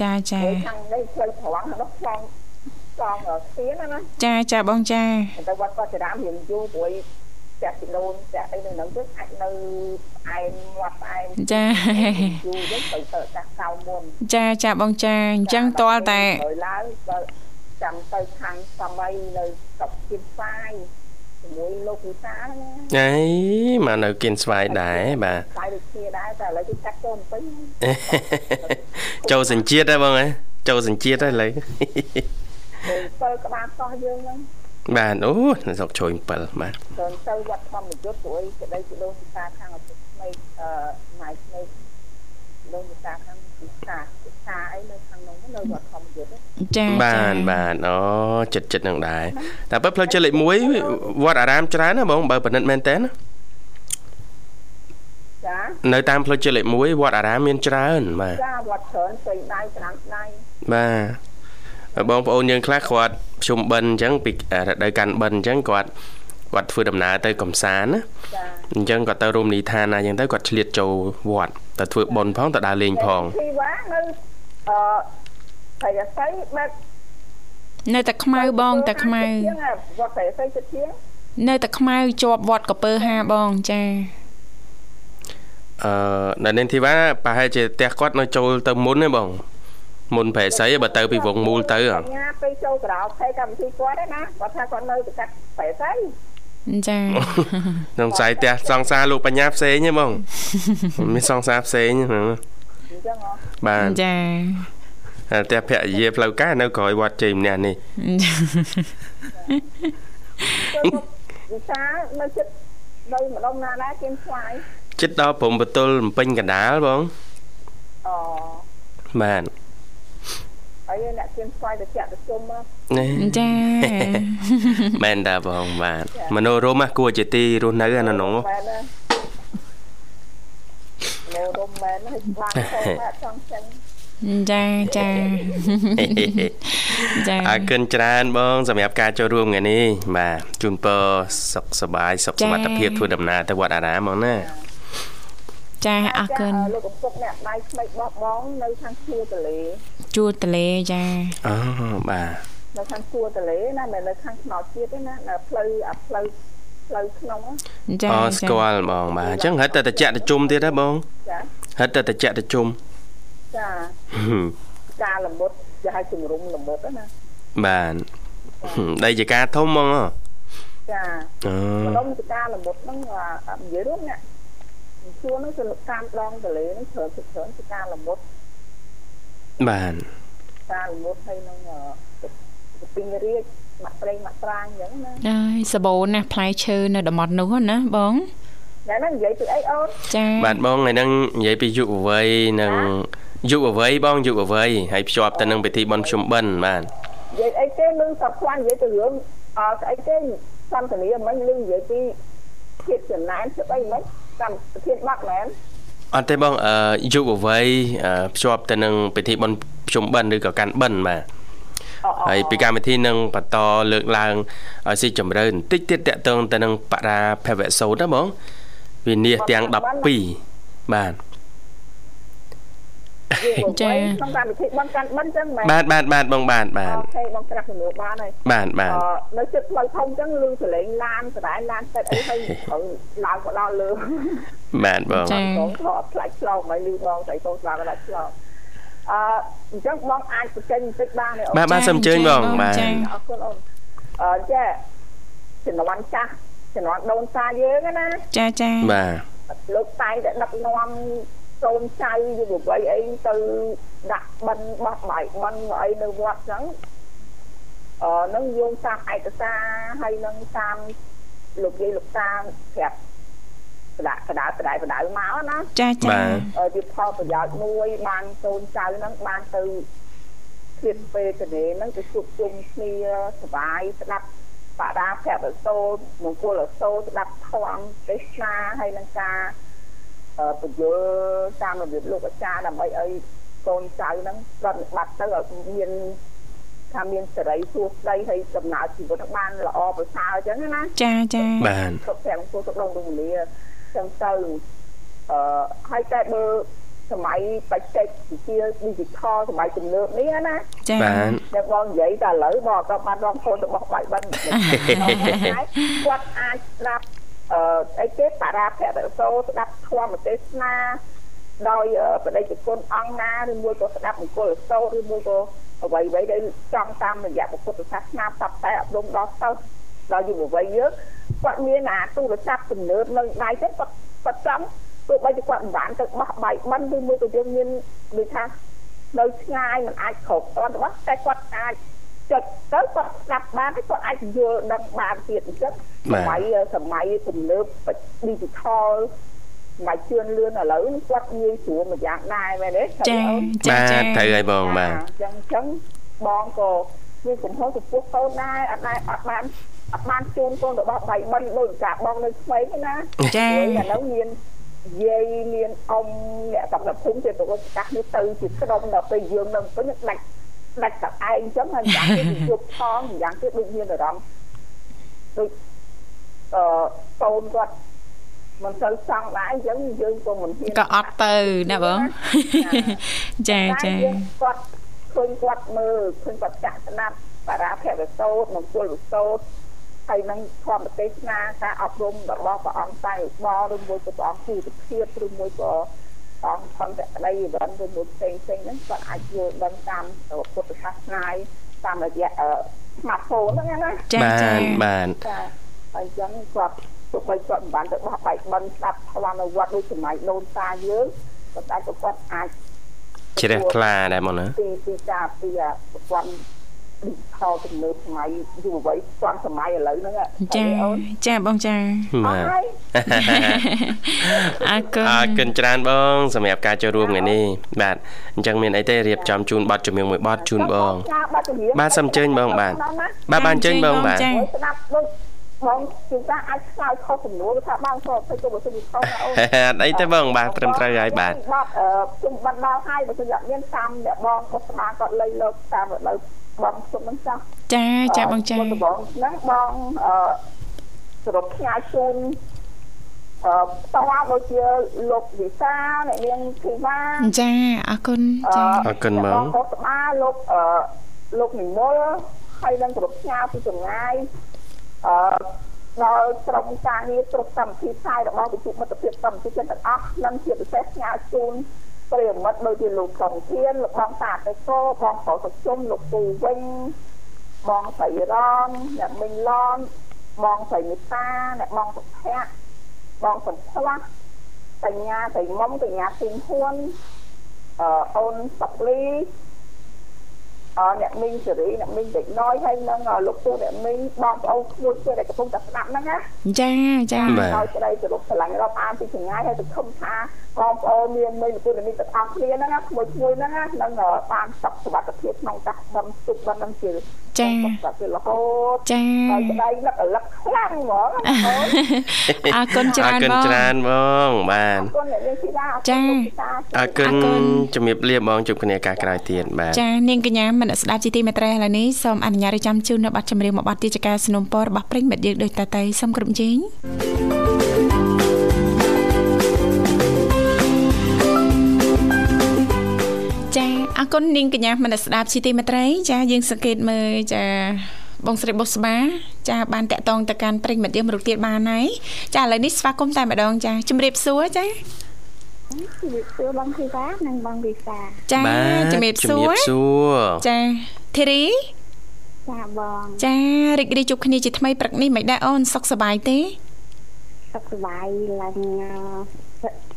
ចាចាហើយខាងនេះផ្លូវត្រង់នោះឆ្លងឆ្លងស្ទៀនណាណាចាចាបងចាទៅវត្តបាសរាមរៀងយូរព្រួ យផ្ទះពីដូនផ្ទះអីនៅហ្នឹងទៅអាចនៅឯមវត្តឯមចាយូរយើងទៅទៅអាកាសខោមមុនចាចាបងចាអញ្ចឹងតលតែហើយឡើងក៏ចាំទៅខាងសម័យនៅស្រុកគៀនស្វាយជាមួយលោកវិសាណាអីមកនៅគៀនស្វាយដែរបាទស្វាយដូចគ្នាដែរតែឥឡូវគេចាក់ចូលពេញចូលសញ្ជាតិហ៎បងហ៎ចូលសញ្ជាតិហើយឥឡូវពេលពេលក្បាលកោះយើងហ្នឹង បាទអូនៅស្រុកជ្រោយ7បាទទៅទៅវត្តធម្មយុទ្ធព្រួយក្តីជាលោកវិសាខាងឪពុកស្មីអឺម៉ៃស្មីលោកវិសាខាងវិសាវិសាអីនៅខាងនោះនៅវត្តធម្មយុទ្ធចាបាទបាទអូចិត្តចិត្តនឹងដែរតែបើផ្លូវចិត្តលេខ1វត្តអារាមច្រើនណាបងបើប៉និតមែនតើណាចានៅតាមផ្លូវចិត្តលេខ1វត្តអារាមមានច្រើនបាទចាវត្តច្រើនស្រីដៃឆ្នាំដៃបាទ បងប្អូនយើងខ្លះគាត់ភ្ជុំបិណ្ឌអញ្ចឹងពីរដូវកាន់បិណ្ឌអញ្ចឹងគាត់គាត់ធ្វើដំណើរទៅកំសាន្តណាចាអញ្ចឹងគាត់ទៅរមណីយដ្ឋានណាអញ្ចឹងទៅគាត់ឆ្លៀតចូលវត្តទៅធ្វើបុណ្យផងទៅដើរលេងផងធីវ៉ានៅអឺហើយអាស័យបែបនៅតែខ្មៅបងតែខ្មៅវត្តតែស្អីចិត្តជាងនៅតែខ្មៅជាប់វត្តកពើហាបងចាអឺនៅនាងធីវ៉ាប្រហែលជាផ្ទះគាត់នៅចូលទៅមុនទេបង មុនប្រែស្អីបើទៅពីវងមូលទៅហ៎បញ្ញាពេលចូលក្រៅភ័យកម្មវិធីគាត់ទេណាគាត់ថាគាត់នៅទៅកាត់ប្រែស្អីចាក្នុងខ្សែផ្ទះសង្សារលោកបញ្ញាផ្សេងទេបងមានសង្សារផ្សេងហ្នឹងអញ្ចឹងហ៎បាទចាហើយផ្ទះភរិយាផ្លូវការនៅក្រោយវត្តជ័យម្នះនេះចូលមកវិសានៅចិត្តនៅម្ដុំណាដែរគេស្វាយចិត្តដល់ព្រំបតុលបំពេញកណ្ដាលបងអបាទ ហើយអ្នកគេស្វាយទៅចាក់ទៅជុំមកនេះចាមែនតាបងបាទមនោរមគួរជាទីរស់នៅអានៅនោះមែនណាលោរំមែនហើយបានចូលមកចង់ចិនចាចាចាអរគុណច្រើនបង សម្រាប់ការចូលរួមថ្ងៃនេះបាទជូនពរសុខសប្បាយសុខសុវត្ថិភាពធ្វើដំណើរទៅវត្តអារាមបងណាចាអរគុណលោកកំពុកអ្នកដៃស្បែកបោះបងនៅខាងជួរទលេ ជួតលេចាអូបាទនៅខាងជួរទលេណាមិននៅខាងខ្នល់ជាតិទេណានៅផ្លូវអាផ្លូវផ្លូវក្នុងហ្នឹងចាអូស្គាល់បងបាទអញ្ចឹងហិតតែតិចតិជុំទៀតហ៎បងចាហិតតែតិចតិជុំចាការលមុតគេហៅជំរុំលមុតណាបាទដីជាការធំហ្មងហ៎ចាអូម្ដុំទៅការលមុតហ្នឹងអានិយាយរួមអ្នកជួរហ្នឹងគឺតាមដងទលេហ្នឹងច្រើនទៅច្រើនទៅការលមុត បាទការលមុតហើយនឹងទៅពីងរាជមកប្រេងមកប្រាញអញ្ចឹងណាហើយសបូនណាផ្លែឈើនៅតំបន់នោះណាបងតែហ្នឹងនិយាយពីអីអូនចាបាទបងថ្ងៃហ្នឹងនិយាយពីយុវវ័យនិងយុវវ័យបងយុវវ័យហើយភ្ជាប់ទៅនឹងពិធីបុណ្យភ្ជុំបិណ្ឌបាទនិយាយអីគេលឺសពខ្វាន់និយាយទៅរឿងអស្អីគេសន្តានាមិញលឺនិយាយពីភាពចំណែនភាពអីមិញកម្មប្រធានបាក់មែន អត់ទេបងអឺយុវវ័យអឺភ្ជាប់ទៅនឹងពិធីបុណ្យភ្ជុំបិណ្ឌឬក៏កាន់បិណ្ឌបាទអូហើយពីកម្មវិធីនឹងបន្តលើកឡើងឲ្យស៊ីជម្រៅបន្តិចទៀតតកតងទៅនឹងបរាភវសូត្រណាបងវិនិច្ឆ័យទាំង12បាទចាក្នុងកម្មវិធីបន់កាន់បិណ្ឌចឹងមែនបាទបាទបាទបងបាទបាទអូខេបងប្រាប់ជំនួសបានហើយបាទបាទអឺនៅចិត្តផ្លូវធំចឹងលឺសលេងឡានសដែរឡានទឹកអីហើយត្រូវឡើងមកដល់លើ បាទបងចាបងថតខ្លាច់ឆ្លងហើយលឺបងស្អីបងស្ដាប់ខ្លាច់ឆ្លងអឺអញ្ចឹងបងអាចបញ្ចេញបន្តិចបានទេអូនបាទបាទសូមអញ្ជើញបងបាទចាអរគុណអូនអឺចាជំនាន់ចាស់ជំនាន់ដូនតាយើងណាចាចាបាទលោកតែងតែដឹកនាំកូនចៅយុវវ័យអីទៅដាក់បិណ្ឌបោះបាយបិណ្ឌអីនៅវត្តហ្នឹងអឺនឹងយោងតាមឯកសារហើយនឹងតាមលោកយាយលោកតាប្រាប់ បដាបដាបដាបដាមកណាចាចាបាទអឺវាផលប្រយោជន៍មួយបានកូនចៅហ្នឹងបានទៅគៀតពេលទៅនេះហ្នឹងទៅជួបជុំគ្នាសប្បាយស្ដាប់បដាភពសូត្រមង្គលសូត្រស្ដាប់ធម៌ទេសនាហើយនឹងការអឺបញ្យលតាមរបៀបលោកអាចារ្យដើម្បីឲ្យកូនចៅហ្នឹងប្រតិបត្តិទៅឲ្យមានថាមានសេរីសួស្តីហើយដំណើរជីវិតហ្នឹងបានល្អប្រសើរអញ្ចឹងណាចាចាបាទសុខភាពគួរទុកដងរមលា ចឹងទៅអឺហើយតែបើសម័យបច្ចេកវិទ្យា digital សម័យទំនើបនេះណាចាបាទតែបងនិយាយតែឥឡូវបងក៏បានរងខ្លួនរបស់បាយបិណ្ឌគាត់អាចស្ដាប់អឺអីគេបរាភៈរសោស្ដាប់ធម៌ទេសនាដោយបដិជគុណអង្គណាឬមួយក៏ស្ដាប់មង្គលសោឬមួយក៏អ្វីអ្វីដែលចង់តាមរយៈពុទ្ធសាសនាផ្សព្វផ្សាយអប់រំដល់សិស្សដល់យុវវ័យយើង គាត់មានអាទូរស័ព្ទទំនើបនៅដៃទៅគាត់គាត់ចង់ទោះបីជាគាត់មិនបានទៅបោះបាយបិណ្ឌឬមួយក៏យើងមានដូចថានៅឆ្ងាយមិនអាចគ្រប់គ្រាន់របស់តែគាត់អាចចុចទៅគាត់ស្ដាប់បានហើយគាត់អាចយល់ដឹងបានទៀតអញ្ចឹងសម័យសម័យទំនើប digital មកជឿនលឿនឥឡូវនេះគាត់ងាយស្រួលមួយយ៉ាងដែរមែនទេចាអូនចាបាទចាត្រូវហើយបងបាទអញ្ចឹងអញ្ចឹងបងក៏មានកំហុសចំពោះកូនដែរអត់ដែរអត់បាន អត់បានជូនកូនរបស់បៃបិណ្ឌដូចកាបងនៅក្មេងទេណាចាព្រោះឥឡូវមានយាយមានអ៊ំអ្នកសម្រាប់ភូមិជាទៅកាសនេះទៅជាក្រុមដល់ពេលយើងនៅពេញដាច់ដាច់តែឯងអញ្ចឹងហើយយ៉ាងទៀតជួបផងយ៉ាងទៀតដូចមានអារម្មណ៍ដូចអឺកូនគាត់មិនសូវសង់ដែរអញ្ចឹងយើងក៏មិនហ៊ានក៏អត់ទៅណាបងចាចាតែយើងគាត់ឃើញគាត់មើលឃើញគាត់ចាក់ស្ដាប់អបារាភវិសោតមង្គលវិសោត ហើយនឹងធម្មទេសនាការអប់រំរបស់ព្រះអង្គតែបឬមួយក៏ព្រះអង្គគូទភាពឬមួយក៏អង្គខន្តិក្តីវិនឬមួយផ្សេងផ្សេងហ្នឹងគាត់អាចយល់ដឹងតាមពុទ្ធសាសនាតាមរយៈ smartphone ហ្នឹងណាចាចាបានចាហើយអញ្ចឹងគាត់ទោះបីគាត់មិនបានទៅបោះបែកបិណ្ឌស្ដាប់ធម៌នៅវត្តដូចសម័យដូនតាយើងប៉ុន្តែក៏គាត់អាចជ្រះថ្លាដែរមកណាពីពីចាពីប្រព័ន្ធ ខោទំនើបសម័យយុវវ័យស្ទាន់សម័យឥឡូវហ្នឹងចាចាបងចាបាទអរគុណអរគុណច្រើនបងសម្រាប់ការចូលរួមថ្ងៃនេះបាទអញ្ចឹងមានអីទេរៀបចំជូនប័ណ្ណជំនឿមួយប័ណ្ណជូនបងបាទសូមអញ្ជើញបងបាទបាទបានអញ្ជើញបងបាទស្ដាប់ដូចបងគឺថាអាចឆ្លើយខុសសំណួរថាបងក៏ទៅទៅបើសិនជាខុសអូនអត់អីទេបងបាទត្រឹមត្រូវហើយបាទបាទជុំបាត់ដល់ហើយបើសិនជាមានតាមអ្នកបងក៏ស្មាគាត់លៃលោកតាមនៅ បងជុំនឹងចាស់ចាចាបងចាបងហ្នឹងបងអឺសរុបផ្ញើជូនអឺតោះដូចជាលោកវិសាអ្នកនាងធីវ៉ាចាអរគុណចាអរគុណបងបងក៏ស្មាលោកអឺលោកនិមលហើយនឹងសរុបផ្ញើពីចម្ងាយអឺដល់ក្រុមការងារត្រុសកម្មវិធីផ្សាយរបស់វិទ្យុមិត្តភាពកម្មវិធីចិនទាំងអស់និងជាពិសេសផ្ញើជូន ប្រិយមិត្តដូចជាលោកកំធានលោកបងតាតេកោបងប្រុសសុជុំលោកពូវិញបងស្រីរនអ្នកមីងឡនបងស្រីមេតាអ្នកបងសុភ័ក្របងសំឆ្លាស់កញ្ញាស្រីមុំកញ្ញាទីងហ៊ួនអឺអូនសុកលី អ្នកមីងសេរីអ្នកមីងដេកណយហើយនឹងលោកពូអ្នកមីងបងប្អូនមួយទៀតដែលកំពុងតែស្ដាប់ហ្នឹងណាចាចាហើយក្តីគោរពស្រឡាញ់រាប់អានពីចម្ងាយហើយទៅខំថាបងប្អូនមានមីងលោកពូអ្នកមីងទាំងអស់គ្នាហ្នឹងណាមួយមួយហ្នឹងណានឹងបានសុខសុវត្ថិភាពក្នុងការដំទុកបាននឹងជា ចាទៅរហូតចាហើយក្តីលឹករលឹកខ្លាំងហ្មងអរគុណច្រើនបងអរគុណច្រើនបងបាទអរគុណអ្នកនាងធីតាចាអរគុណជំរាបលាបងជួបគ្នាការក្រោយទៀតបាទចានាងកញ្ញាមនស្ដាប់ជីទីមេត្រីឥឡូវនេះសូមអនុញ្ញាតឲ្យចាំជូននៅប័ណ្ណចម្រៀងមួយប័ណ្ណទីចការสนុំពររបស់ប្រិញ្ញមិត្តយើងដូចតទៅសូមគ្រប់ជេងចា អរគុណនាងកញ្ញាមនស្ដាប់ជីទីមេត្រី ចាយើងសង្កេតមើលចាបងស្រីបុស្បាចាបានតាក់តងទៅកាន់ប្រិញ្ញមិត្តយើងមរុទៀតបានហើយចាឥឡូវនេះស្វាគមន៍តែម្ដងចាជំរាបសួរចាជំរាបសួរបងធីតានិងបងវិសាចាជំរាបសួរជំរាបសួរចាធីរីចាបងចារីករាយជួបគ្នាជាថ្មីព្រឹកនេះមិនដែរអូនសុខសប្បាយទេសុខសប្បាយឡើង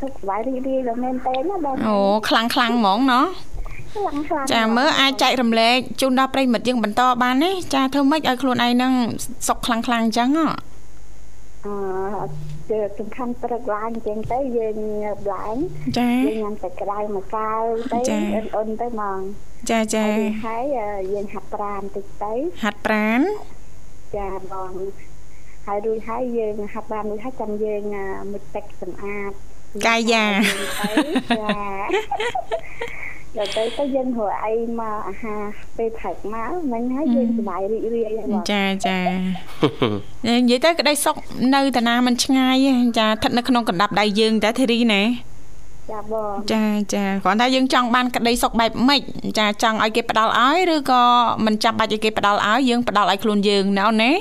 សុខសប្បាយរីករាយដល់មែនតើណាបងអូខ្លាំងខ្លាំងហ្មងណោះ ចាមើលអាចចែករំលែកជូនដល់ប្រិមិត្តយើងបន្តបានទេចាធ្វើម៉េចឲ្យខ្លួនឯងនឹងសុខខ្លាំងខ្លាំងអញ្ចឹងអឺជាសំខាន់ព្រឹកឡើងអញ្ចឹងទៅយើងឡើងចាយើងញ៉ាំតែក្តៅមួយកៅទៅអ៊ុនអ៊ុនទៅហ្មងចាចាហើយយើងហាត់ប្រាណតិចទៅហាត់ប្រាណចាបងហើយរួចហើយយើងហាត់បានរួចហើយចាំយើងមុជទឹកសម្អាតកាយាចា ដល់ទៅទៅយើងរកអីមកអាហារពេលផឹកមកហ្នឹងហើយយើងសប្បាយរីករាយចាចានិយាយទៅក្តីសុខនៅតាណាមិនឆ្ងាយចាស្ថិតនៅក្នុងកណ្ដាប់ដៃយើងតែធីរីណាចាបងចាចាគ្រាន់តែយើងចង់បានក្តីសុខបែបម៉េចចាចង់ឲ្យគេផ្ដល់ឲ្យឬក៏មិនចាំបាច់ឲ្យគេផ្ដល់ឲ្យយើងផ្ដល់ឲ្យខ្លួនយើងណាអូនណា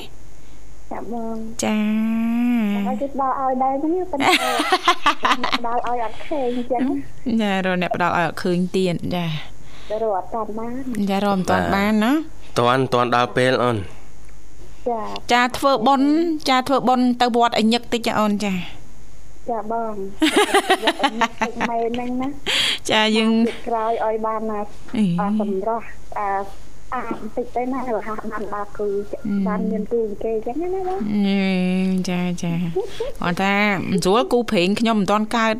ចាបងចាហើយគេផ្ដល់ឲ្យដែរហ្នឹងប៉ុន្តែផ្ដល់ឲ្យអត់ឃើញអញ្ចឹងចារអ្នកផ្ដល់ឲ្យអត់ឃើញទៀតចារត់អត់តាន់បានចារត់មិនតាន់បានណាតាន់តាន់ដល់ពេលអូនចាចាធ្វើបុណ្យចាធ្វើបុណ្យទៅវត្តឲ្យញឹកតិចអូនចាចាបងម៉ែហ្នឹងណាចាយើងក្រោយឲ្យបានសម្រស់អា អាបន្តិចទៅណារហ័សបានដល់គឺបានមានគូគេអញ្ចឹងណាបងចាចាអត់ថាស្រួលគូព្រេងខ្ញុំមិនទាន់កើត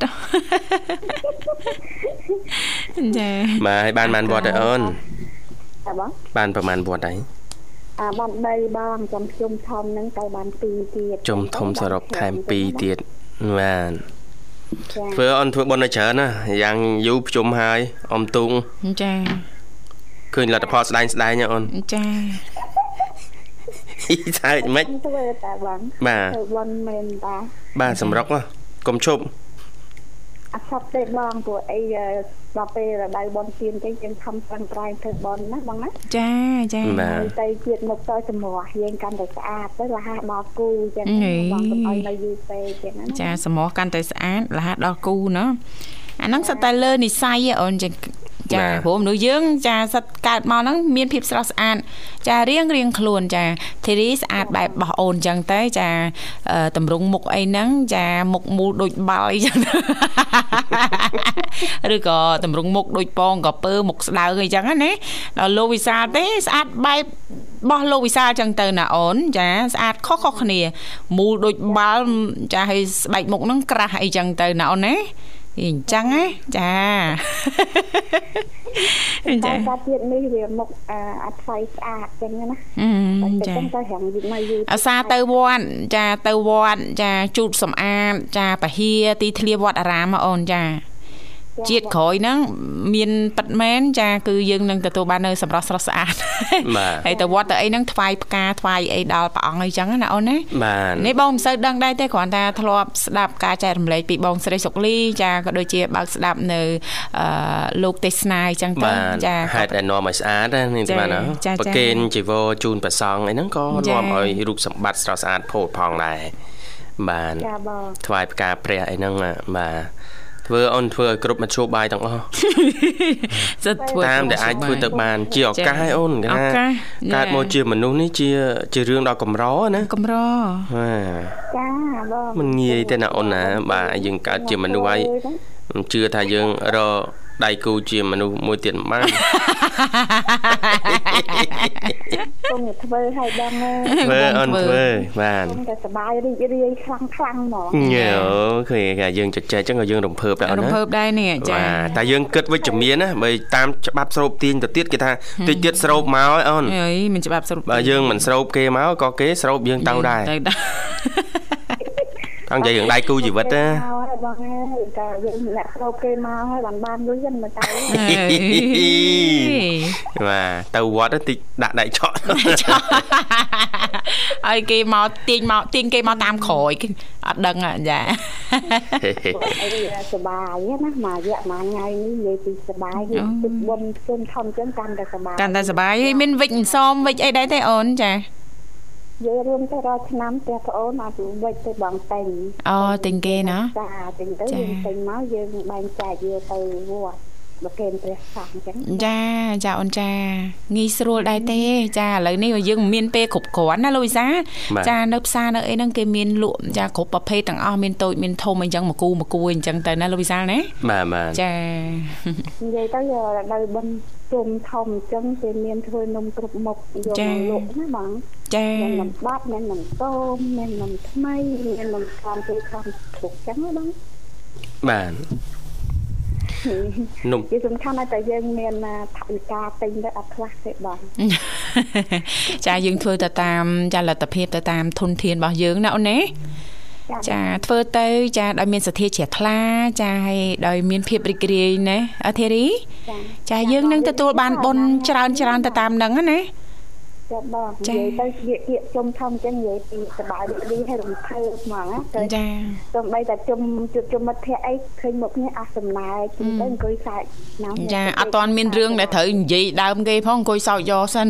ចាបាទឲ្យបានបានវត្តទៅអូនចាបងបានប្រហែលវត្តហើយអាបាន3បងចំជុំធំហ្នឹងទៅបាន2ទៀតជុំធំសរុបថែម2ទៀតបានធ្វើអូនធ្វើបុណ្យឲ្យច្រើនណាយ៉ាងយូរប្រជុំហើយអមទុងចា ឃើញលទ្ធផលស្ដែងស្ដែងអូនចាសើចមិនធ្វើតាបងបាទធ្វើបនមែនតាបាទសម្រុកកុំឈប់អត់ឈប់ទេបងព្រោះអីដល់ពេលរដូវបន់ទៀនចឹងយើងខំប្រឹងប្រែងធ្វើបន់ណាបងណាចាចាបាទហើយទៅជាតិមុខទៅចំរោះយើងកាន់តែស្អាតទៅរហ័សដល់គូចឹងបងកុំឲ្យនៅយូរពេកចឹងណាចាសមោះកាន់តែស្អាតរហ័សដល់គូណាអាហ្នឹងសិតតែលើនិស័យឯអូនចា ចាព្រោះមនុស្សយើងចាសិតកើតមកហ្នឹងមានភាពស្រស់ស្អាតចារៀងរៀងខ្លួនចាធីរីស្អាតបែបរបស់អូនចឹងទៅចាអឺតម្រង់មុខអីហ្នឹងចាមុខមូលដូចបាល់អីចឹងឬក៏តម្រង់មុខដូចពងកពើមុខស្ដៅអីចឹងណាដល់លោកវិសាលទេស្អាតបែបរបស់លោកវិសាលចឹងទៅណាអូនចាស្អាតខុសៗគ្នាមូលដូចបាល់ចាឲ្យស្បែកមុខហ្នឹងក្រាស់អីចឹងទៅណាអូនណា អញ្ចឹងណាចាតែចាកាទៀតនេះវាមុខអត់ថ្លៃស្អាតចឹងណាអឺតែចាចឹងទៅរាំងយូរមកយូរអាសាទៅវត្តចាទៅវត្តចាជូតសម្អាតចាពហិទីធ្លាវត្តអារាមហ៎អូនចា ជាតិក្រោយហ្នឹងមានប៉ិតមែនចាគឺយើងនឹងទទួលបាននៅសម្រស់ស្រស់ស្អាតបាទហើយទៅវត្តទៅអីហ្នឹងថ្វាយផ្កាថ្វាយអីដល់ព្រះអង្គអីចឹងណាអូនណាបាទនេះបងមិនសូវដឹងដែរទេគ្រាន់តែធ្លាប់ស្ដាប់ការចែករំលែកពីបងស្រីសុកលីចាក៏ដូចជាបើកស្ដាប់នៅអឺលោកទេសនាអីចឹងទៅបាទចាហេតុដែលនាំឲ្យស្អាតណានេះចាបាទណាចាចាប្រគេនជីវរជូនព្រះសង្ឃអីហ្នឹងក៏ចានាំឲ្យរូបសម្បត្តិស្រស់ស្អាតផូរផងដែរបាទចាបងថ្វាយផ្កាព្រះអីហ្នឹងបាទ ធ្វើអូនធ្វើឲ្យគ្រប់មធ្យោបាយទាំងអស់សិតធ្វើតាមដែលអាចធ្វើទៅបាន ជាឱកាសឲ្យអូនគេឱថាកាសកើតមកជាមនុស្សនេះជាជារឿងដ៏កម្រណាកំរបាទចាបងมันងាយទេណាអូនណាបាទយើងកើតជាមនុស្សហើយមិនជឿថាយើងរកដៃគូជាមនុស្សមួយទៀតមិនបាន គុំតែធ្វើឲ្យបងអើយ ធ្វើអូនធ្វើបាទ គុំតែសบายរីករាយខ្លាំងខ្លាំងហ្មង ញ៉ូឃើញថាយើងចែកចឹងក៏យើងរំភើបដែរអូន រំ ណា ភើបដែរនេះចា បាទតែយើងគិតវិជ្ជមានណាបើតាមច្បាប់ស្រូបទាញទៅទៀតគេថាតិចទៀតស្រូបមកហើយអូន អើយមិនច្បាប់ស្រុប បើយើងមិនស្រូបគេមកក៏គេស្រូបយើងទៅដែរ ទៅដែរ ថងនិយាយរឿងដៃគូជីវិតណាបងហើយតែយើងអ្នកក្រោបគេមកហើយបានបានលុយហ្នឹងមកតែបាទទៅវត្តតិចដាក់ដៃឆក់ហើយគេមកទាញមកទាញគេមកតាមក្រោយអត់ដឹងចាសបាយណាមករយៈមួយថ្ងៃនេះនិយាយពីសបាយទឹកបុំជុំធំចឹងកាន់តែសបាយកាន់តែសបាយមានវិចអន្សមវិចអីដែរទេអូនចា យើងរួមទៅរាល់ឆ្នាំផ្ទះប្អូនអត់វិចទៅបងតែងអូទិញគេណាចាទិញទៅចាយើងទិញមកយើងបែងចែកវាទៅវត្តប្រគេនព្រះសង្ឃអញ្ចឹងចាចាអូនចាងាយស្រួលដែរទេ ចាឥឡូវនេះយើងមិនមានពេលគ្រប់គ្រាន់ណាលូវីសាបាទចានៅផ្សារនៅអីហ្នឹងគេមានលក់ចាគ្រប់ប្រភេទទាំងអស់មានតូចមានធំអីចឹងមកគូមកគួយអញ្ចឹងទៅណាលូវីសាណាបាទបាទចានិយាយទៅរដូវបុណ្យ ជុំធំអញ្ចឹងគេមានធ្វើនំគ្រប់មុខយកមកលក់ណាបងចាមាននំបាត់មាននំតូមមាននំថ្មីមាននំខំគេខំគ្រប់ចឹងណាបងបាទនំវាសំខាន់តែយើងមានថវិកាទិញទៅអត់ខ្វះទេបងចាយើងធ្វើទៅតាមចាលទ្ធភាពទៅតាមធនធានរបស់យើងណាអូនណា ចាធ្វើទៅចាដោយមានសទ្ធាជ្រះថ្លាចាហើយដោយមានភាពរីករាយណាអធិរី ចាយើងនឹងទទួលបានបុណ្យច្រើនច្រើនទៅតាមនឹងណា ចាបង ចា និយាយទៅវាគៀកជុំធំចឹងនិយាយពីសบายរីករាយហើយរំភើបហ្មងណាទៅ ចា សំបីតែជុំជួបជុំមិត្តភ័ក្តិអីឃើញមុខគ្នាអស់សំណើជុំទៅអង្គុយសើចណាស់ ចាអត់ទាន់មានរឿងដែលត្រូវនិយាយដើមគេផងអង្គុយសោកយកសិន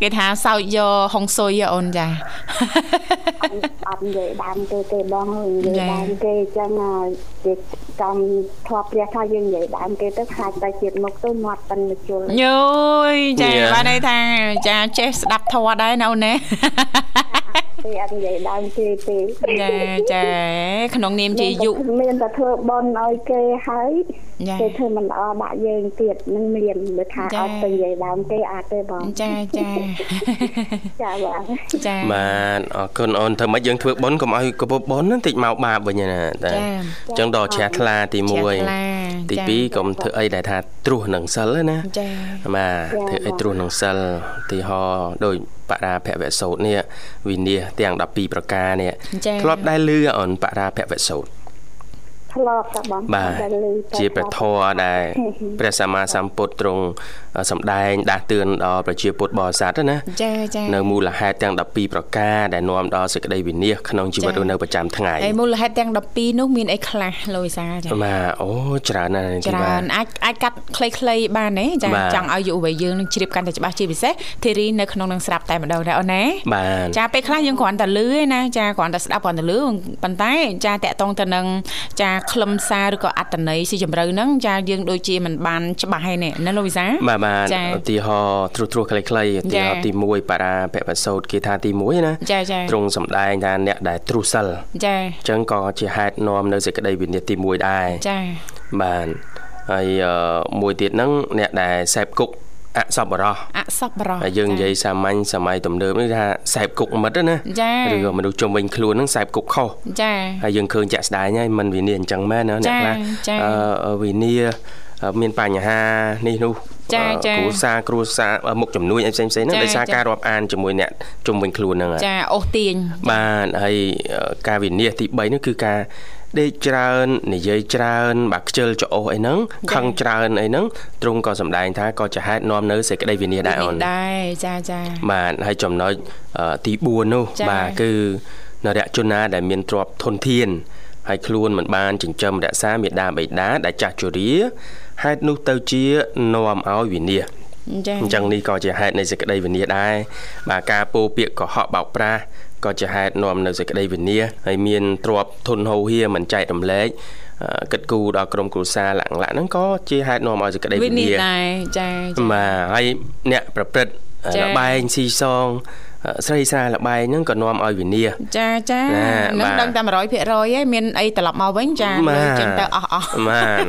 គេថាសោកយកហុងស៊ុយហ៎អូនចាអត់និយាយដើមគេទេបងនិយាយចាដើមគេចឹងហើយគេ ចាំធ្លាប់ព្រះថាយើងនិយាយដើមគេទៅខ្លាចតែជាតិមុខទៅមាត់ប៉ិនមកជុលញយចាញ៉ាបានន័យថាចាចេះស្ដាប់ធម៌ដែរណាអូនណាទេអត់និយាយដើមគេទេចាចាក្នុងនាមជាយុមានតែធ្វើបន់ឲ្យគេហើយចាគេធ្វើមិនល្អដាក់យើងទៀតនឹងមានបើថាចាអត់ទៅនិយាយដើមគេអាចទេបងចាចាចាបងចាបាទអរគុណអូនធ្វើម៉េចយើងធ្វើបុណ្យកុំឲ្យកពុបបុណ្យហ្នឹងតិចមកបាបវិញណាតែចាអញ្ចឹងដល់ជ្រះថ្លាទីជ្រះថ្លា1ទីចា2កុំធ្វើអីដែលថាត្រួសនឹងសិលណាចាបាទធ្វើអីត្រួសនឹងសិលទីហោដោយបរាភវសោតនេះវិនិច្ឆ័យទាំង12ប្រការនេះចាធ្លាប់ដែរលឺអូនបរាភវសោតធ្លាប់តែបងបាទតែឮតែជាព្រះធម៌ដែលព្រះសម្មាសម្ពុទ្ធទ្រង់សម្ដែងដាស់តឿនដល់ប្រជាពុទ្ធបរិស័ទណាចាចានៅមូលហេតុទាំង12ប្រការដែលនាំដល់សេចក្តីវិនាសក្នុងជីវិតរស់នៅប្រចាំថ្ងៃហើយមូលហេតុទាំង12នោះមានអីខ្លះលោកវិសាលចាបាទអូច្រើនណាស់នាងធីច្វ៉ារើនអាចអាចកាត់ខ្លីៗបានទេចាបាទចង់ឲ្យយុវវ័យយើងនឹងជ្រាបកាន់តែច្បាស់ជាពិសេសធីរីនៅក្នុងនឹងស្រាប់តែម្ដងដែរអូនណាបាទចាពេលខ្លះយើងគ្រាន់តែលឺឯណាចាគ្រាន់តែស្ដាប់គ្រាន់តែលឺប៉ុន្តែចាតកតងទៅនឹងចាខ្លឹមសារឬក៏អត្តន័យស៊ីជម្រៅហ្នឹងចាយើងដូចជាមិនបានច្បាស់ឯនេះណាលោកវិសាបាទបាទចាឧទាហរណ៍ត្រួសត្រាសខ្លីៗឧទាហរណ៍ទី1បារាភវសោតគេថាទី1ណាចាចាទ្រង់សម្ដែងថាអ្នកដែលទ្រុសិលចាអញ្ចឹងក៏ជាហេតុនាំនៅសេចក្តីវិនិច្ឆ័យទី1ដែរចាបាទហើយអឺមួយទៀតហ្នឹងអ្នកដែលសេពគុកអសប្បុរសអសប្បុរសហើយយើងនិយាយសាមញ្ញសម័យទំនើបនេះថាសេពគុកមិត្តណាចាឬក៏មនុស្សជុំវិញខ្លួនហ្នឹងសេពគុកខុសចាហើយយើងឃើញចាក់ស្ដែងហើយมันវិនិច្ឆ័យអញ្ចឹងមែនណាអ្នកចាខ្លះចាអឺវិនិច្ឆ័យ មានបញ្ហានេះនោះចាអឺចាគ្រួសារគ្រួសារអឺមុខជំនួយអីផ្សេងៗហ្នឹងចាដោយសារចាការរាប់អានជាមួយអ្នកជុំវិញខ្លួនហ្នឹងហើយចាអូសទាញបាទហើយអឺការវិនិច្ឆ័យទី3នោះគឺការដេកច្រើននិយាយច្រើនបាទខ្ជិលច្រអូសអីហ្នឹងខឹងច្រើនអីហ្នឹងទ្រង់ក៏សម្ដែងថាក៏ជាហេតុនាំនៅសេចក្តីវិនិច្ឆ័យដែរអូនដែរចាចាបាទហើយចំណុចអឺទី4នោះចា៎បាទគឺនរជនណាដែលមានទ្រព្យធនធានហើយខ្លួនមិនបានចិញ្ចឹមរក្សាមេដាបិតាដែលចាស់ជរា ហេតុនោះទៅជានាំឲ្យវិនាសចាអញ្ចឹងនេះក៏ជាហេតុនៃសេចក្តីវិនាសដែរបាទការពោលពាក្យកុហកបោកប្រាស់ក៏ជាហេតុនាំនៅសេចក្តីវិនាសហើយមានទ្រព្យធនហូរហៀមិនចែករំលែកអឺគិតគូរដល់ក្រុមគ្រួសារលក្ខណៈហ្នឹងក៏ជាហេតុនាំឲ្យសេចក្តីវិវិនិនាច្ឆ័សយដែរចាចាបាទហើយអ្នកប្រព្រឹត្តចា៎លបែងស៊ីសងអឺ ស្រីស្រាលបែងហ្នឹងក៏នាំឲ្យវិនាសចាចាណានឹងបាទដឹងតែ100%ហើយមានអីត្រឡប់មកវិញចាលើចឹងទៅអស់អស់បាទ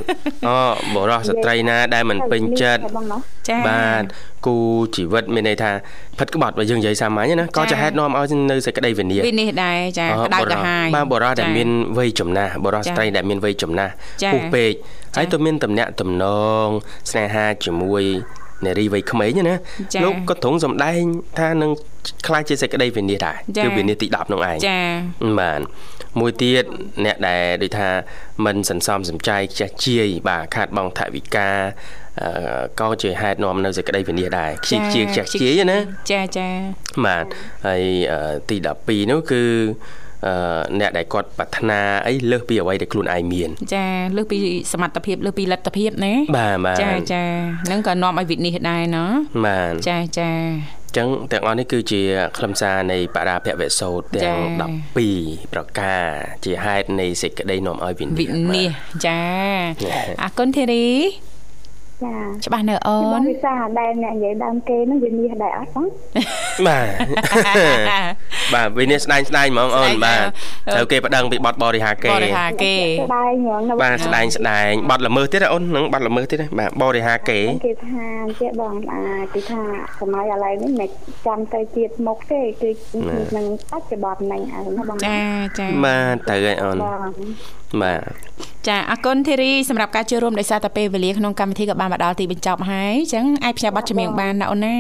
អូបរោះស្ត្រីណាដែលមិនពេញចិត្តបងណាចាបាទគូជីវិតមានន័យថាផិតក្បត់បើយើងនិយាយសាមញ្ញណាក៏ចា៎ជាហេតុនាំឲ្យនៅសេចក្តីវិនាសវិនិច្ឆ័យដែរចាអក្តៅបរោះកាហាយបាទបរោះដែលចាមានវ័យចំណាស់បរោះចា៎ស្ត្រីដែលមានវ័យចំណាស់ចា៎ពុះពេកចា៎ហើយទៅមានតំណាក់តំណងស្នេហាជាមួយ នារីវ័យក្មេងណាចា៎លោកក៏ទ្រង់សម្ដែង ថានឹងខ្លាចជាសេចក្តីវិនិច្ឆ័យដែរចា៎គឺវិនិច្ឆ័យទី10នោះឯងចាបាទមួយទៀតអ្នកដែលដូចថាមិនសន្សំសំចៃខ្ជះជាយបាទខាតបង់ថវិកាអឺក៏ជាហេតុនាំនៅសេចក្តីវិនិច្ឆ័យដែរខ្ជិះជាយខ្ជះជាយណាចាចាបាទហើយអឺទី12នោះគឺ អឺអ្នកដែលគាត់ប្រាថ្នាអីលើសពីអ្វីដែលខ្លួនឯងមាន ចាលើសពីសមត្ថភាពលើសពីលទ្ធភាពណាបាទបាទចាចានឹងក៏នាំឲ្យវិនិច្ឆ័យដែរណោះបាទចាចាអញ្ចឹងទាំងអស់នេះគឺជាខ្លឹមសារនៃបរាភវសោតទាំងចា៎12ប្រការ ជាហេតុនៃសេចក្តីនាំឲ្យវិនិច្ឆ័យវិនិច្ឆ័យចាបាទអរគុណធីរី ចាច្បាស់នៅអូបងនវិសាដែលអ្នកនិយាយដើមគេហ្នឹងវាមាសដែរអត់បងបាទបាទវិនិច្ឆ័យស្ដែងស្ដែងហ្មងអូនស្ដែងបាទអឺត្រូវគេប្តឹងពីបទបរិហាគេបរិហាគេស្ដាយញងនៅបាទស្ដែងស្ដែងបទល្មើសទៀតណាអូននឹងបទល្មើសទៀតណាបាទបរិហាគេគេថាចេះបងអាគេថាសម័យឥឡូវនេះមិនចាំទៅទៀតមុខទេគឺនឹងបច្ចុប្បន្នហ្នឹងអើណាបងចាចាបាទទៅហើយអូនបងបាទ ចាអរគុណធីរីសម្រាប់ការចូលរួមដោយសារតែពេលវេលាក្នុងកម្មវិធីក៏បានមកដល់ទីបញ្ចប់ហើយអញ្ចឹងអាចផ្សាយប័ណ្ណចម្រៀងបានណាអូនណា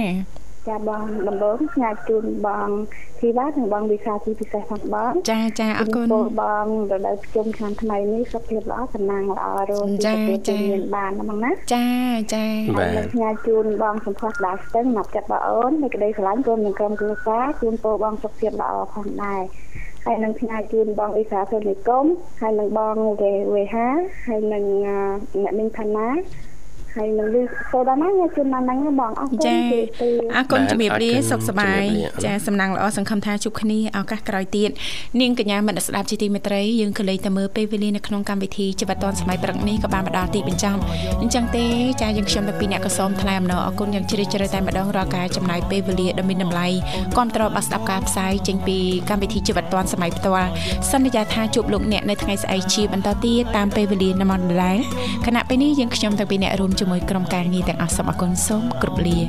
ចាបងដំបូងផ្ញើជូនបងធីវ៉ានិងបងវិសាទីពិសេសផងបងចាចាអរគុណពលបងរដូវជុំឆ្នាំថ្មីនេះសុខភាពល្អសំណាងល្អរស់ចាសុខភាពចាមានបានណាបងណាចាចាបាទហើយនឹងផ្ញើជូនបងសំផស្សដាស្ទឹងមកចិត្តបងអូននៃក្តីស្រឡាញ់រួមនឹងក្រុមគ្រួសារជូនពរបងសុខភាពល្អផងដែរ ហើយនឹងផ្ញើជូនបងអ៊ីសាសុនិគមហើយនឹងបងវេវេហាហើយនឹងអឺអ្នកមីងផាណា ហើយនឹងលឺសូដាណាញ៉ាជូនមកហ្នឹងណាបងអរគុណចាជម្រាបលាអរគុណបាទជំរាបលាអរគុណសុខសប្បាយជំរាបលាចាសំណាងល្អសង្ឃឹមថាជួបគ្នាឱកាសក្រោយទៀតនាងកញ្ញាមិត្តស្ដាប់ជាទីមេត្រីយើងក៏លេខទៅមើលពេលវេលានៅក្នុងកម្មវិធីជីវិតឌွန်សម័យព្រឹកនេះក៏បានមកដល់ទីបញ្ចប់អញ្ចឹងទេចាយើងខ្ញុំទាំងពីរអ្នកក៏សូមថ្លែងអំណរអគុណយ៉ាងជ្រាលជ្រៅតែម្ដងរាល់ការចំណាយពេលវេលាដ៏មានតម្លៃគាំទ្របាទស្ដាប់ការផ្សាយចេញពីកម្មវិធីជីវិតឌွန်សម័យផ្ទាល់សន្យាថាជួបលោកអ្នកនៅថ្ងៃស្អែកជាបន្តទៀតតាមពេលវេលានៅម៉ោងដដែលខណៈពេលនេះយើងខ្ញុំទាំងពីរអ្នករួមជាមួយក្រុមការងារទាំងអស់សូមអគុណសូមគ្រប់លា